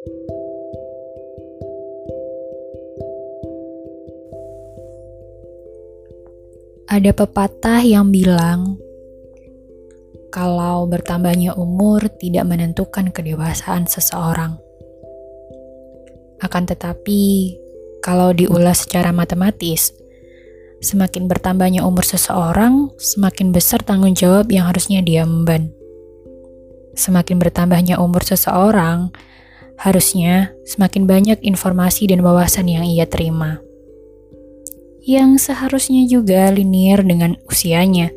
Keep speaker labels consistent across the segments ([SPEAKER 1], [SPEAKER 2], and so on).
[SPEAKER 1] Ada pepatah yang bilang, kalau bertambahnya umur tidak menentukan kedewasaan seseorang. Akan tetapi, kalau diulas secara matematis, semakin bertambahnya umur seseorang, semakin besar tanggung jawab yang harusnya dia emban. Semakin bertambahnya umur seseorang, harusnya semakin banyak informasi dan wawasan yang ia terima yang seharusnya juga linier dengan usianya.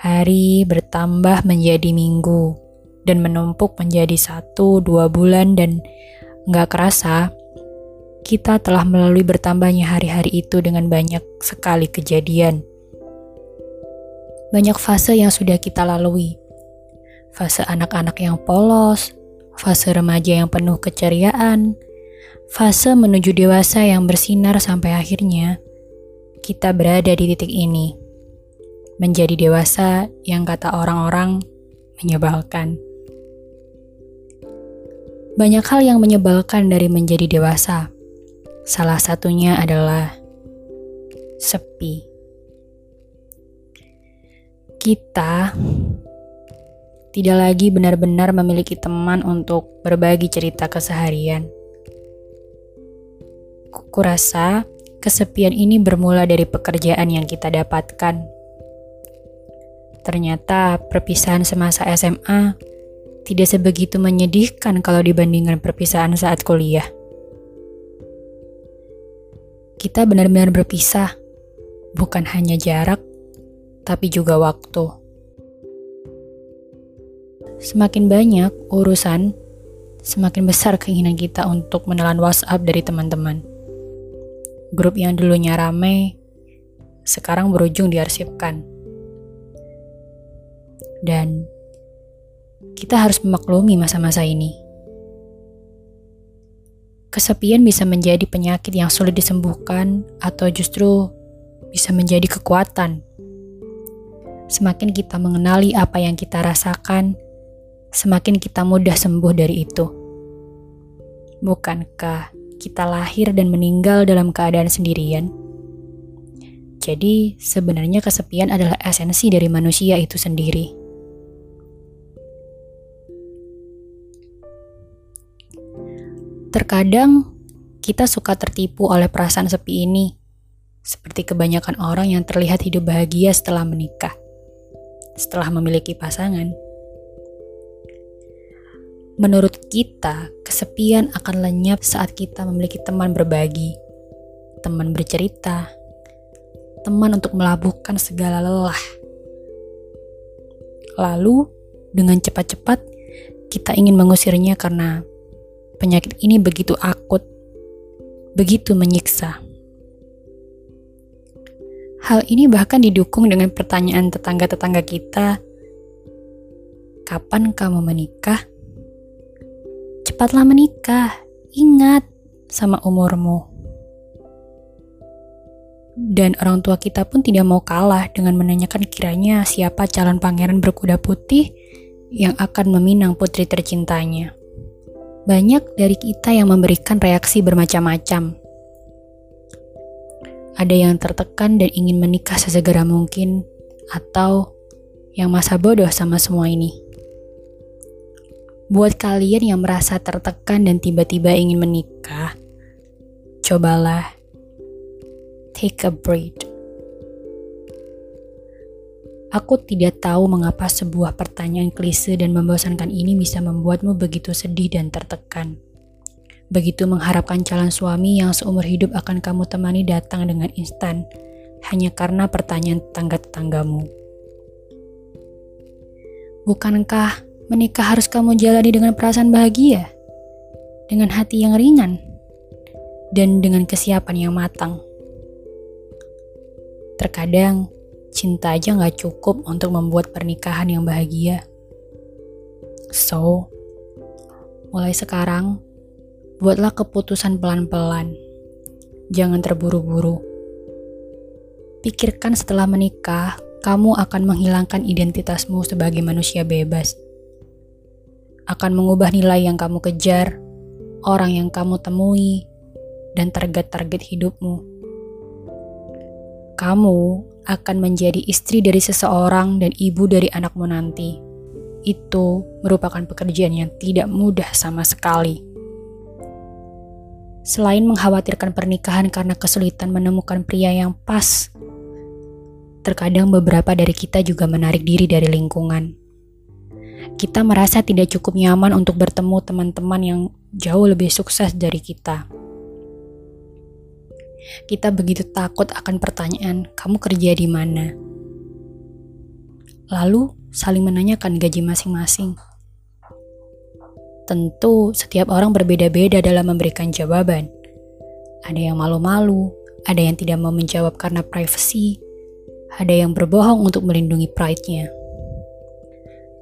[SPEAKER 1] Hari bertambah menjadi minggu dan menumpuk menjadi satu dua bulan dan nggak kerasa kita telah melalui bertambahnya hari-hari itu dengan banyak sekali kejadian. Banyak fase yang sudah kita lalui. Fase anak-anak yang polos, fase remaja yang penuh keceriaan, fase menuju dewasa yang bersinar sampai akhirnya kita berada di titik ini. Menjadi dewasa yang kata orang-orang menyebalkan. Banyak hal yang menyebalkan dari menjadi dewasa. Salah satunya adalah sepi. Kita tidak lagi benar-benar memiliki teman untuk berbagi cerita keseharian Kurasa kesepian ini bermula dari pekerjaan yang kita dapatkan. Ternyata perpisahan semasa SMA tidak sebegitu menyedihkan kalau dibandingkan perpisahan saat kuliah. Kita benar-benar berpisah, bukan hanya jarak, tapi juga waktu. Semakin banyak urusan, semakin besar keinginan kita untuk menelan WhatsApp dari teman-teman. Grup yang dulunya rame, sekarang berujung diarsipkan. Dan kita harus memaklumi masa-masa ini. Kesepian bisa menjadi penyakit yang sulit disembuhkan atau justru bisa menjadi kekuatan. Semakin kita mengenali apa yang kita rasakan, semakin kita mudah sembuh dari itu. Bukankah kita lahir dan meninggal dalam keadaan sendirian. Jadi, sebenarnya kesepian adalah esensi dari manusia itu sendiri. Terkadang kita suka tertipu oleh perasaan sepi ini, seperti kebanyakan orang yang terlihat hidup bahagia setelah menikah, setelah memiliki pasangan. Menurut kita, kesepian akan lenyap saat kita memiliki teman berbagi, teman bercerita, teman untuk melabuhkan segala lelah. Lalu, dengan cepat-cepat, kita ingin mengusirnya karena penyakit ini begitu akut, begitu menyiksa. Hal ini bahkan didukung dengan pertanyaan tetangga-tetangga kita, "Kapan kamu menikah?" Cepatlah menikah, ingat sama umurmu. Dan orang tua kita pun tidak mau kalah dengan menanyakan kiranya siapa calon pangeran berkuda putih yang akan meminang putri tercintanya. Banyak dari kita yang memberikan reaksi bermacam-macam. Ada yang tertekan dan ingin menikah sesegera mungkin, atau yang masa bodoh sama semua ini. Buat kalian yang merasa tertekan dan tiba-tiba ingin menikah, cobalah take a breath. Aku tidak tahu mengapa sebuah pertanyaan klise dan membosankan ini bisa membuatmu begitu sedih dan tertekan. Begitu mengharapkan calon suami yang seumur hidup akan kamu temani datang dengan instan, hanya karena pertanyaan tetangga-tetanggamu. Bukankah Menikah harus kamu jalani dengan perasaan bahagia, dengan hati yang ringan, dan dengan kesiapan yang matang. Terkadang, cinta aja gak cukup untuk membuat pernikahan yang bahagia. So, mulai sekarang, buatlah keputusan pelan-pelan. Jangan terburu-buru. Pikirkan setelah menikah, kamu akan menghilangkan identitasmu sebagai manusia bebas akan mengubah nilai yang kamu kejar, orang yang kamu temui, dan target-target hidupmu. Kamu akan menjadi istri dari seseorang dan ibu dari anakmu nanti. Itu merupakan pekerjaan yang tidak mudah sama sekali. Selain mengkhawatirkan pernikahan karena kesulitan menemukan pria yang pas, terkadang beberapa dari kita juga menarik diri dari lingkungan. Kita merasa tidak cukup nyaman untuk bertemu teman-teman yang jauh lebih sukses dari kita. Kita begitu takut akan pertanyaan, "Kamu kerja di mana?" Lalu saling menanyakan gaji masing-masing. Tentu, setiap orang berbeda-beda dalam memberikan jawaban. Ada yang malu-malu, ada yang tidak mau menjawab karena privasi, ada yang berbohong untuk melindungi pride-nya.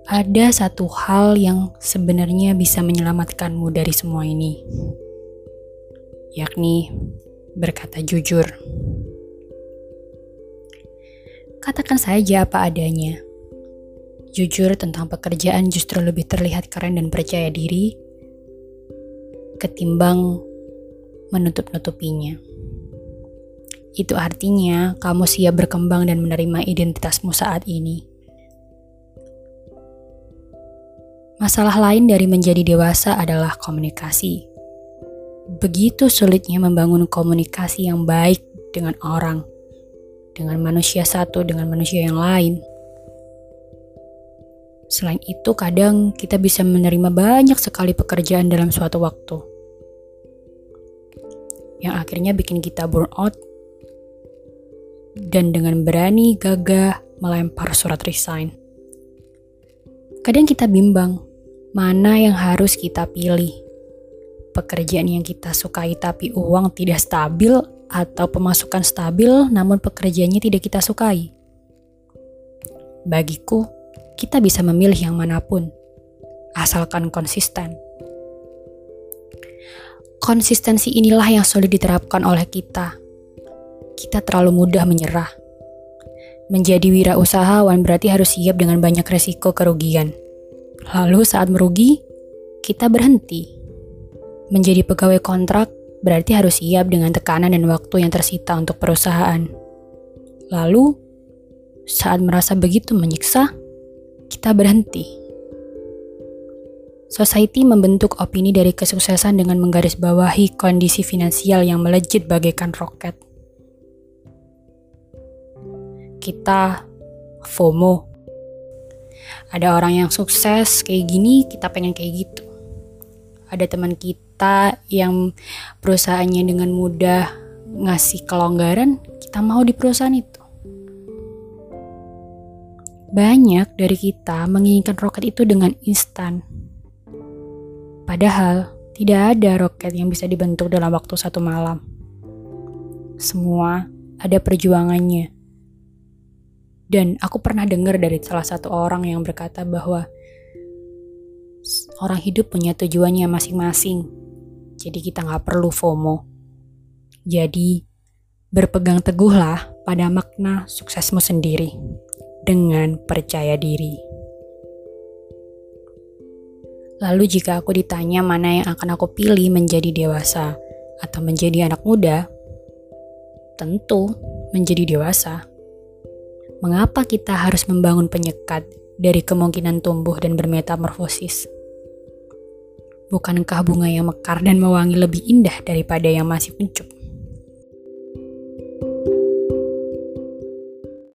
[SPEAKER 1] Ada satu hal yang sebenarnya bisa menyelamatkanmu dari semua ini, yakni berkata jujur. Katakan saja apa adanya Jujur tentang pekerjaan justru lebih terlihat keren dan percaya diri ketimbang menutup-nutupinya. Itu artinya kamu siap berkembang dan menerima identitasmu saat ini. Masalah lain dari menjadi dewasa adalah komunikasi. Begitu sulitnya membangun komunikasi yang baik dengan orang, dengan manusia satu, dengan manusia yang lain. Selain itu, kadang kita bisa menerima banyak sekali pekerjaan dalam suatu waktu, yang akhirnya bikin kita burn out, dan dengan berani gagah melempar surat resign. Kadang kita bimbang, mana yang harus kita pilih. Pekerjaan yang kita sukai tapi uang tidak stabil atau pemasukan stabil namun pekerjaannya tidak kita sukai. Bagiku, kita bisa memilih yang mana pun, asalkan konsisten. Konsistensi inilah yang sulit diterapkan oleh kita. Kita terlalu mudah menyerah. Menjadi wirausahawan berarti harus siap dengan banyak resiko kerugian. Lalu saat merugi, kita berhenti. Menjadi pegawai kontrak berarti harus siap dengan tekanan dan waktu yang tersita untuk perusahaan. Lalu, saat merasa begitu menyiksa, kita berhenti. Society membentuk opini dari kesuksesan dengan menggarisbawahi kondisi finansial yang melejit bagaikan roket. Kita FOMO. Ada orang yang sukses kayak gini, kita pengen kayak gitu. Ada teman kita yang perusahaannya dengan mudah ngasih kelonggaran, kita mau di perusahaan itu. Banyak dari kita menginginkan roket itu dengan instan. Padahal, tidak ada roket yang bisa dibentuk dalam waktu satu malam. Semua ada perjuangannya. Dan aku pernah dengar dari salah satu orang yang berkata bahwa orang hidup punya tujuannya masing-masing. Jadi kita nggak perlu FOMO. Jadi, berpegang teguhlah pada makna suksesmu sendiri dengan percaya diri. Lalu, jika aku ditanya mana yang akan aku pilih menjadi dewasa atau menjadi anak muda, tentu menjadi dewasa. Mengapa kita harus membangun penyekat dari kemungkinan tumbuh dan bermetamorfosis? Bukankah bunga yang mekar dan mewangi lebih indah daripada yang masih kuncup?